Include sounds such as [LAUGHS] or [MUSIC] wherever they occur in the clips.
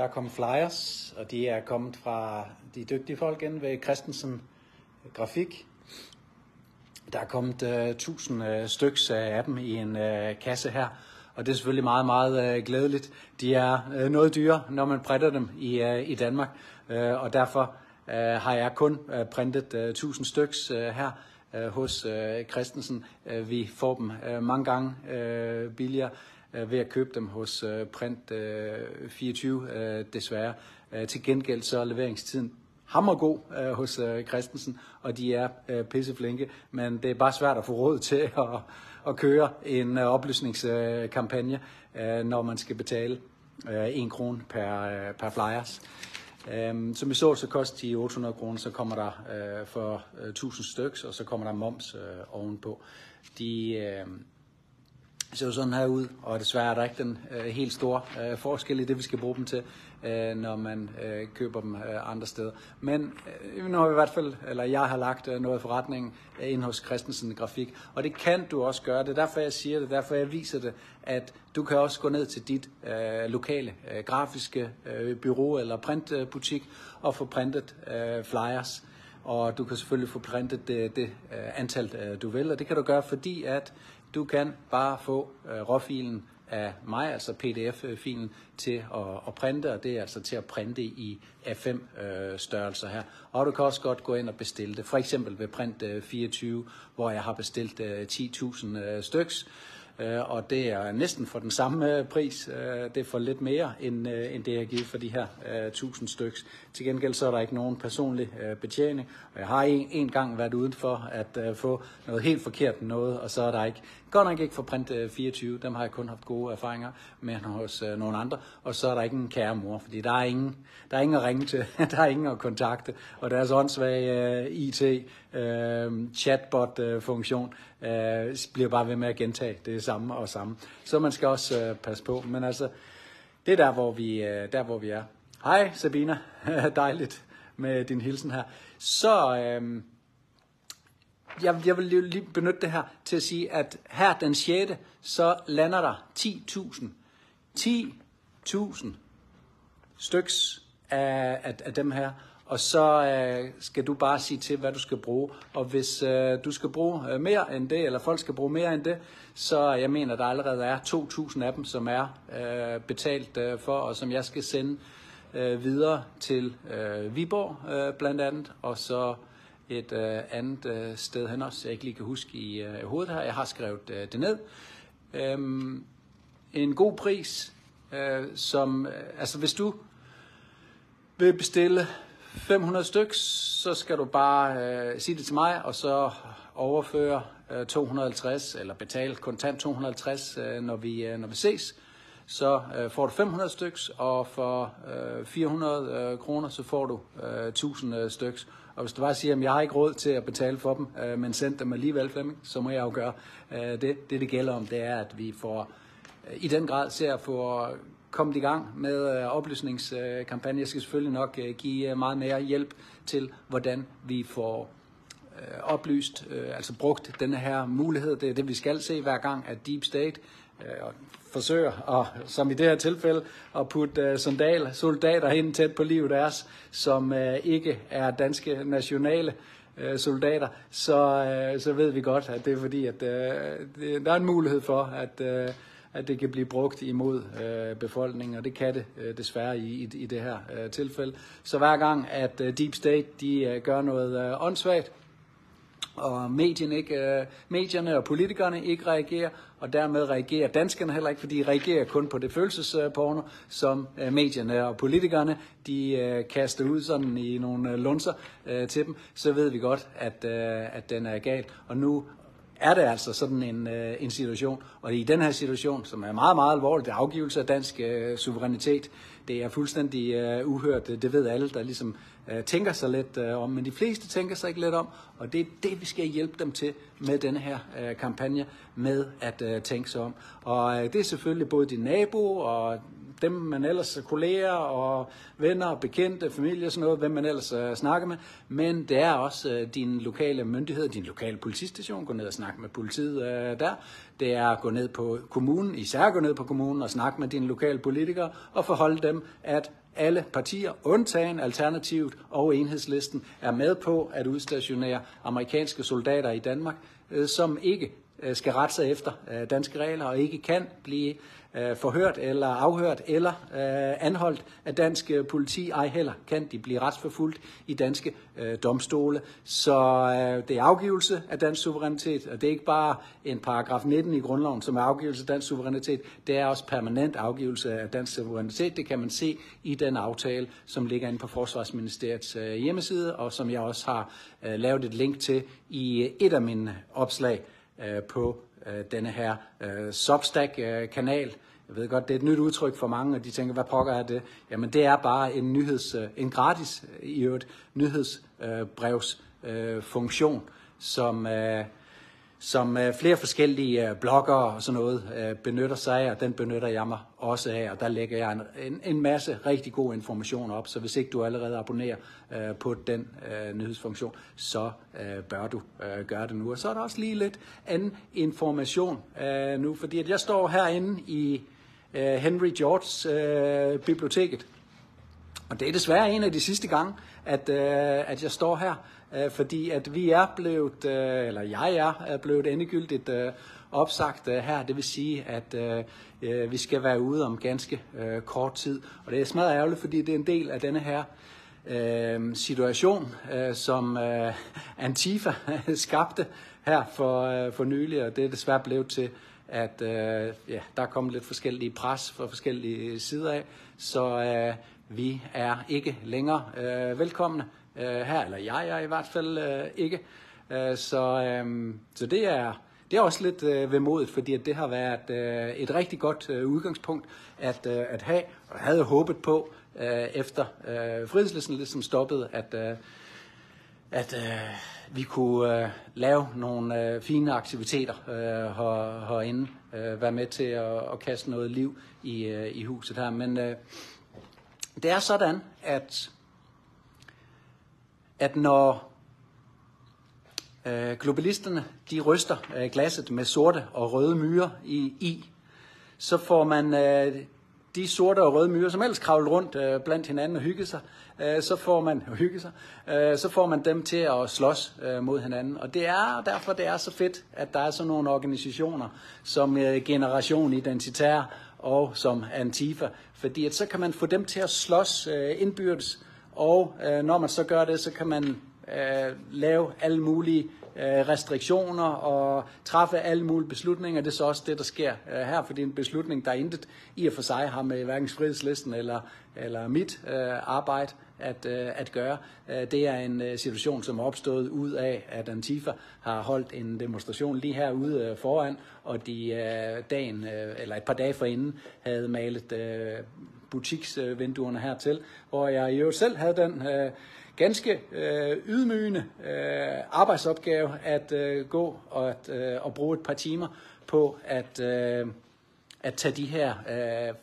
Der er kommet flyers, og de er kommet fra de dygtige folk inde ved Christensen Grafik. Der er kommet uh, 1000 uh, styks af dem i en uh, kasse her, og det er selvfølgelig meget, meget uh, glædeligt. De er uh, noget dyre, når man printer dem i, uh, i Danmark, uh, og derfor uh, har jeg kun uh, printet uh, 1000 styks uh, her uh, hos uh, Christensen. Uh, vi får dem uh, mange gange uh, billigere øh, ved at købe dem hos øh, Print øh, uh, 24, øh, desværre. Øh, til gengæld så er leveringstiden hammergod øh, hos øh, Christensen, og de er øh, pisseflinke, men det er bare svært at få råd [LAUGHS] til at, at køre en øh, oplysningskampagne, øh, når man skal betale øh, 1 krone per, øh, per flyers. Um, som vi så, så koster de 800 kroner, så kommer der uh, for øh, uh, 1000 styks, og så kommer der moms uh, ovenpå. De det ser jo sådan her ud, og desværre er der ikke den øh, helt store øh, forskel i det, vi skal bruge dem til, øh, når man øh, køber dem øh, andre steder. Men øh, nu har vi i hvert fald, eller jeg har lagt øh, noget forretning øh, ind hos Christensen Grafik, og det kan du også gøre. Det er derfor, jeg siger det, derfor jeg viser det, at du kan også gå ned til dit øh, lokale øh, grafiske øh, bureau eller printbutik og få printet øh, flyers. Og du kan selvfølgelig få printet øh, det, det antal, øh, du vil, og det kan du gøre, fordi at du kan bare få øh, råfilen af mig, altså pdf-filen, til at, at printe, og det er altså til at printe i A5-størrelser øh, her. Og du kan også godt gå ind og bestille det, for eksempel ved Print øh, 24, hvor jeg har bestilt øh, 10.000 styks, Øh, og det er næsten for den samme øh, pris. Øh, det er for lidt mere, end, end det jeg har givet for de her 1000 styks. Til gengæld så er der ikke nogen personlig betjening, og jeg har en, en gang været uden for at få noget helt forkert noget, og så er der ikke, godt nok ikke for Print 24, dem har jeg kun haft gode erfaringer med hos nogle andre, og så er der ikke en kære mor, fordi der er ingen, der er ingen at ringe til, [LAUGHS] der er ingen at kontakte, og deres åndssvage IT, uh, chatbot-funktion bliver bare ved med at gentage. Det samme og samme. Så man skal også øh, passe på, men altså, det er der, hvor vi, øh, der, hvor vi er. Hej Sabina, [LAUGHS] dejligt med din hilsen her. Så øh, jeg, jeg vil lige benytte det her til at sige, at her den 6. så lander der 10.000 10.000 styks af, af, af dem her, og så øh, skal du bare sige til, hvad du skal bruge. Og hvis øh, du skal bruge øh, mere end det, eller folk skal bruge mere end det, så jeg mener, der allerede er 2.000 af dem, som er øh, betalt øh, for, og som jeg skal sende øh, videre til øh, Viborg øh, blandt andet, og så et øh, andet øh, sted hen også, jeg ikke lige kan huske i øh, hovedet her. Jeg har skrevet øh, det ned. Øhm, en god pris, øh, som, øh, altså hvis du vil bestille 500 stykker, så skal du bare øh, sige det til mig, og så overføre øh, 250, eller betale kontant 250, øh, når, vi, øh, når vi ses. Så øh, får du 500 stykker, og for øh, 400 øh, kroner, så får du øh, 1000 øh, stykker. Og hvis du bare siger, at jeg har ikke råd til at betale for dem, øh, men send dem alligevel, Flemming, så må jeg jo gøre øh, det. Det, det gælder om, det er, at vi får øh, i den grad ser at få kommet i gang med øh, oplysningskampagnen. Jeg skal selvfølgelig nok øh, give øh, meget mere hjælp til, hvordan vi får øh, oplyst, øh, altså brugt denne her mulighed. Det er det, vi skal se hver gang, at Deep State øh, forsøger, og, som i det her tilfælde, at putte øh, soldater, soldater ind tæt på livet deres, som øh, ikke er danske nationale øh, soldater, så, øh, så ved vi godt, at det er fordi, at øh, der er en mulighed for, at, øh, at det kan blive brugt imod øh, befolkningen, og det kan det øh, desværre i, i, i det her øh, tilfælde. Så hver gang, at øh, Deep State de øh, gør noget øh, åndssvagt, og medierne, ikke, øh, medierne og politikerne ikke reagerer, og dermed reagerer danskerne heller ikke, fordi de reagerer kun på det følelsesporno, som øh, medierne og politikerne de øh, kaster ud sådan i nogle øh, lunser øh, til dem, så ved vi godt, at, øh, at den er gal. Og nu er det altså sådan en, øh, en situation, og i den her situation, som er meget, meget alvorlig, det er afgivelse af dansk øh, suverænitet, det er fuldstændig øh, uhørt, øh, det ved alle, der ligesom øh, tænker sig lidt øh, om, men de fleste tænker sig ikke lidt om, og det er det, vi skal hjælpe dem til med denne her øh, kampagne, med at øh, tænke sig om. Og øh, det er selvfølgelig både din nabo og dem man ellers er kolleger og venner, bekendte, familie og sådan noget, hvem man ellers uh, snakker med, men det er også uh, din lokale myndighed, din lokale politistation, gå ned og snakke med politiet uh, der. Det er at gå ned på kommunen, især gå ned på kommunen og snakke med dine lokale politikere og forholde dem, at alle partier, undtagen Alternativet og Enhedslisten, er med på at udstationere amerikanske soldater i Danmark, som ikke Øh, skal rette sig efter øh, danske regler og ikke kan blive øh, forhørt eller afhørt eller anholdt af dansk politi. Ej heller kan de blive retsforfulgt i danske domstole. Så det er afgivelse af dansk suverænitet, og det er ikke bare en paragraf 19 i grundloven, som er afgivelse af dansk suverænitet. Det er også permanent afgivelse af dansk suverænitet. Det kan man se i den aftale, som ligger inde på Forsvarsministeriets hjemmeside, og som jeg også har lavet et link til i et af mine opslag øh, på øh, denne her øh, Substack-kanal. Jeg ved godt, det er et nyt udtryk for mange, og de tænker, hvad pokker er det? Jamen det er bare en nyheds, øh, en gratis i øvrigt nyhedsbrevsfunktion, øh, som, øh, som øh, flere forskellige øh, blogger og sådan noget øh, benytter sig af, og den benytter jeg mig også af, og der lægger jeg en, en, en masse rigtig god information op, så hvis ikke du allerede abonnerer øh, på den øh, nyhedsfunktion, så øh, bør du øh, gøre det nu. Og så er der også lige lidt anden information øh, nu, fordi at jeg står herinde i øh, Henry George's øh, biblioteket, og det er desværre en af de sidste gange, at, øh, at jeg står her, øh, fordi at vi er blevet, øh, eller jeg er, er blevet endegyldigt øh, opsagt øh, her. Det vil sige, at øh, øh, vi skal være ude om ganske øh, kort tid. Og det er smadret ærgerligt, fordi det er en del af denne her øh, situation, øh, som øh, Antifa [LAUGHS] skabte her for, øh, for nylig, og det er desværre blevet til, at øh, ja, der er kommet lidt forskellige pres fra forskellige sider af, så øh, vi er ikke længere øh, velkomne øh, her, eller jeg er i hvert fald øh, ikke. Øh, så, øh, så det er det er også lidt øh, vemodigt, fordi at det har været øh, et rigtig godt øh, udgangspunkt at, øh, at have, og jeg havde håbet på, øh, efter øh, frihedslæsen ligesom stoppede, at, øh, at øh, vi kunne øh, lave nogle øh, fine aktiviteter øh, her, herinde, øh, være med til at, at kaste noget liv i, øh, i huset her. Men øh, det er sådan, at, at når øh, globalisterne de ryster øh, glasset med sorte og røde myrer i, i så får man øh, de sorte og røde myrer, som ellers kravler rundt øh, blandt hinanden og hygge sig, øh, så får man [LAUGHS] hygge sig, øh, så får man dem til at slås øh, mod hinanden. Og det er derfor det er så fedt, at der er sådan nogle organisationer som øh, Generation Identitær og som Antifa, fordi at så kan man få dem til at slås øh, indbyrdes, og øh, når man så gør det, så kan man øh, lave alle mulige øh, restriktioner og træffe alle mulige beslutninger. Det er så også det, der sker øh, her, er en beslutning, der intet i og for sig har med hverken frihedslisten eller, eller mit øh, arbejde at, øh, at gøre. Øh, det er en øh, situation, som er opstået ud af, at Antifa har holdt en demonstration lige herude øh, foran, og de øh, dagen, øh, eller et par dage forinden havde malet øh, butiksvinduerne hertil, hvor jeg jo selv havde den øh, ganske øh, ydmygende øh, arbejdsopgave at øh, gå og at øh, og bruge et par timer på at, øh, at tage de her øh,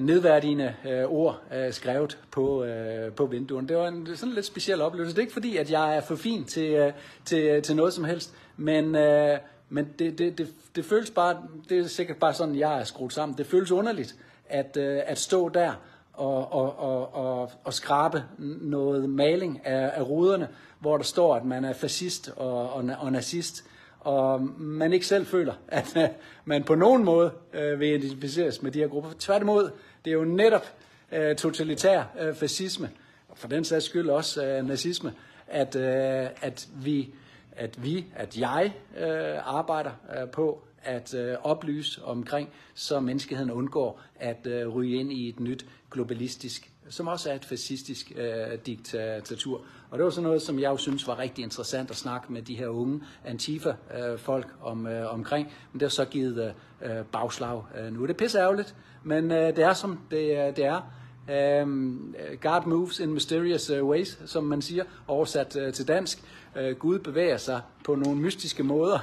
nedværdigende øh, ord øh, skrevet på, øh, på vinduerne. Det var en sådan lidt speciel oplevelse. Det er ikke fordi, at jeg er for fin til, øh, til, øh, til noget som helst, men, øh, men det, det, det, det føles bare, det er sikkert bare sådan, jeg er skruet sammen. Det føles underligt at, øh, at stå der og, og, og, og, og skrabe noget maling af, af ruderne, hvor der står, at man er fascist og, og, og nazist, og man ikke selv føler, [LAUGHS] at øh, man på nogen måde øh, vil identificeres med de her grupper. Tværtimod, det er jo netop øh, totalitær øh, fascisme, og for den sags skyld også øh, nazisme, at, øh, at vi, at vi, at jeg øh, arbejder øh, på at øh, oplyse omkring, så menneskeheden undgår at øh, ryge ind i et nyt globalistisk, som også er et fascistisk øh, diktatur. Og det var sådan noget, som jeg jo synes var rigtig interessant at snakke med de her unge Antifa-folk øh, om, øh, omkring. Men det har så givet øh, øh bagslag øh, nu. Det er pisse ærgerligt, men øh, det er som det, øh, det er. Um, God moves in mysterious uh, ways, som man siger, oversat uh, til dansk. Uh, Gud bevæger sig på nogle mystiske måder.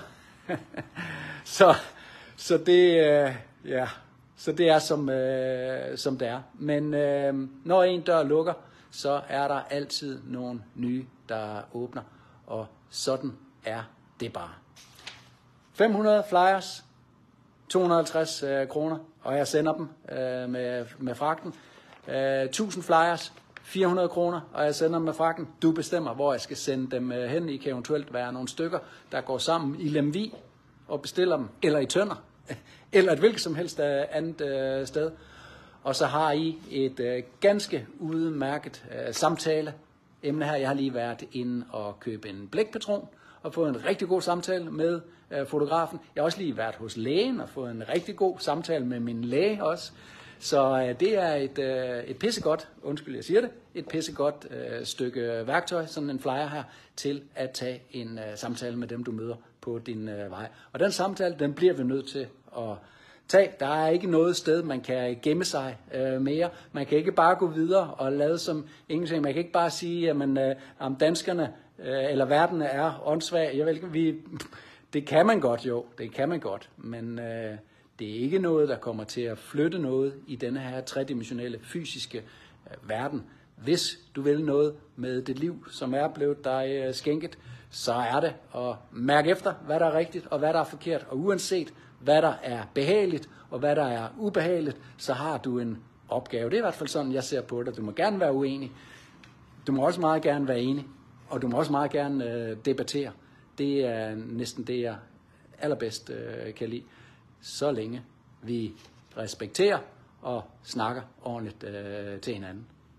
[LAUGHS] så, så det, øh, ja, Så det er som, øh, som det er. Men øh, når en dør lukker, så er der altid nogle nye, der åbner. Og sådan er det bare. 500 flyers, 250 øh, kroner, og jeg sender dem øh, med, med fragten. Øh, 1000 flyers, 400 kroner, og jeg sender dem med fragten. Du bestemmer, hvor jeg skal sende dem øh, hen. I kan eventuelt være nogle stykker, der går sammen i Lemvi og bestiller dem, eller i Tønder, [LAUGHS] eller et hvilket som helst øh, andet øh, sted. Og så har I et øh, ganske udmærket øh, samtale emne her. Jeg har lige været inde og købe en blækpatron og fået en rigtig god samtale med øh, fotografen. Jeg har også lige været hos lægen og fået en rigtig god samtale med min læge også. Så øh, det er et, øh, et pissegodt, undskyld jeg siger det, et pissegodt øh, stykke værktøj, sådan en flyer her, til at tage en øh, samtale med dem, du møder på din øh, vej. Og den samtale, den bliver vi nødt til at tage. Der er ikke noget sted, man kan gemme sig øh, mere. Man kan ikke bare gå videre og lade som ingenting. Man kan ikke bare sige, at man, øh, om danskerne øh, eller verden er åndssvag. Jeg vil, vi, det kan man godt jo, det kan man godt, men øh, det er ikke noget, der kommer til at flytte noget i denne her tredimensionelle fysiske øh, verden. Hvis du vil noget med det liv, som er blevet dig øh, skænket, så er det at mærke efter, hvad der er rigtigt og hvad der er forkert. Og uanset hvad der er behageligt og hvad der er ubehageligt, så har du en opgave. Det er i hvert fald sådan, jeg ser på det. Du må gerne være uenig. Du må også meget gerne være enig. Og du må også meget gerne øh, debattere. Det er næsten det, jeg allerbedst øh, kan lide. Så længe vi respekterer og snakker ordentligt øh, til hinanden.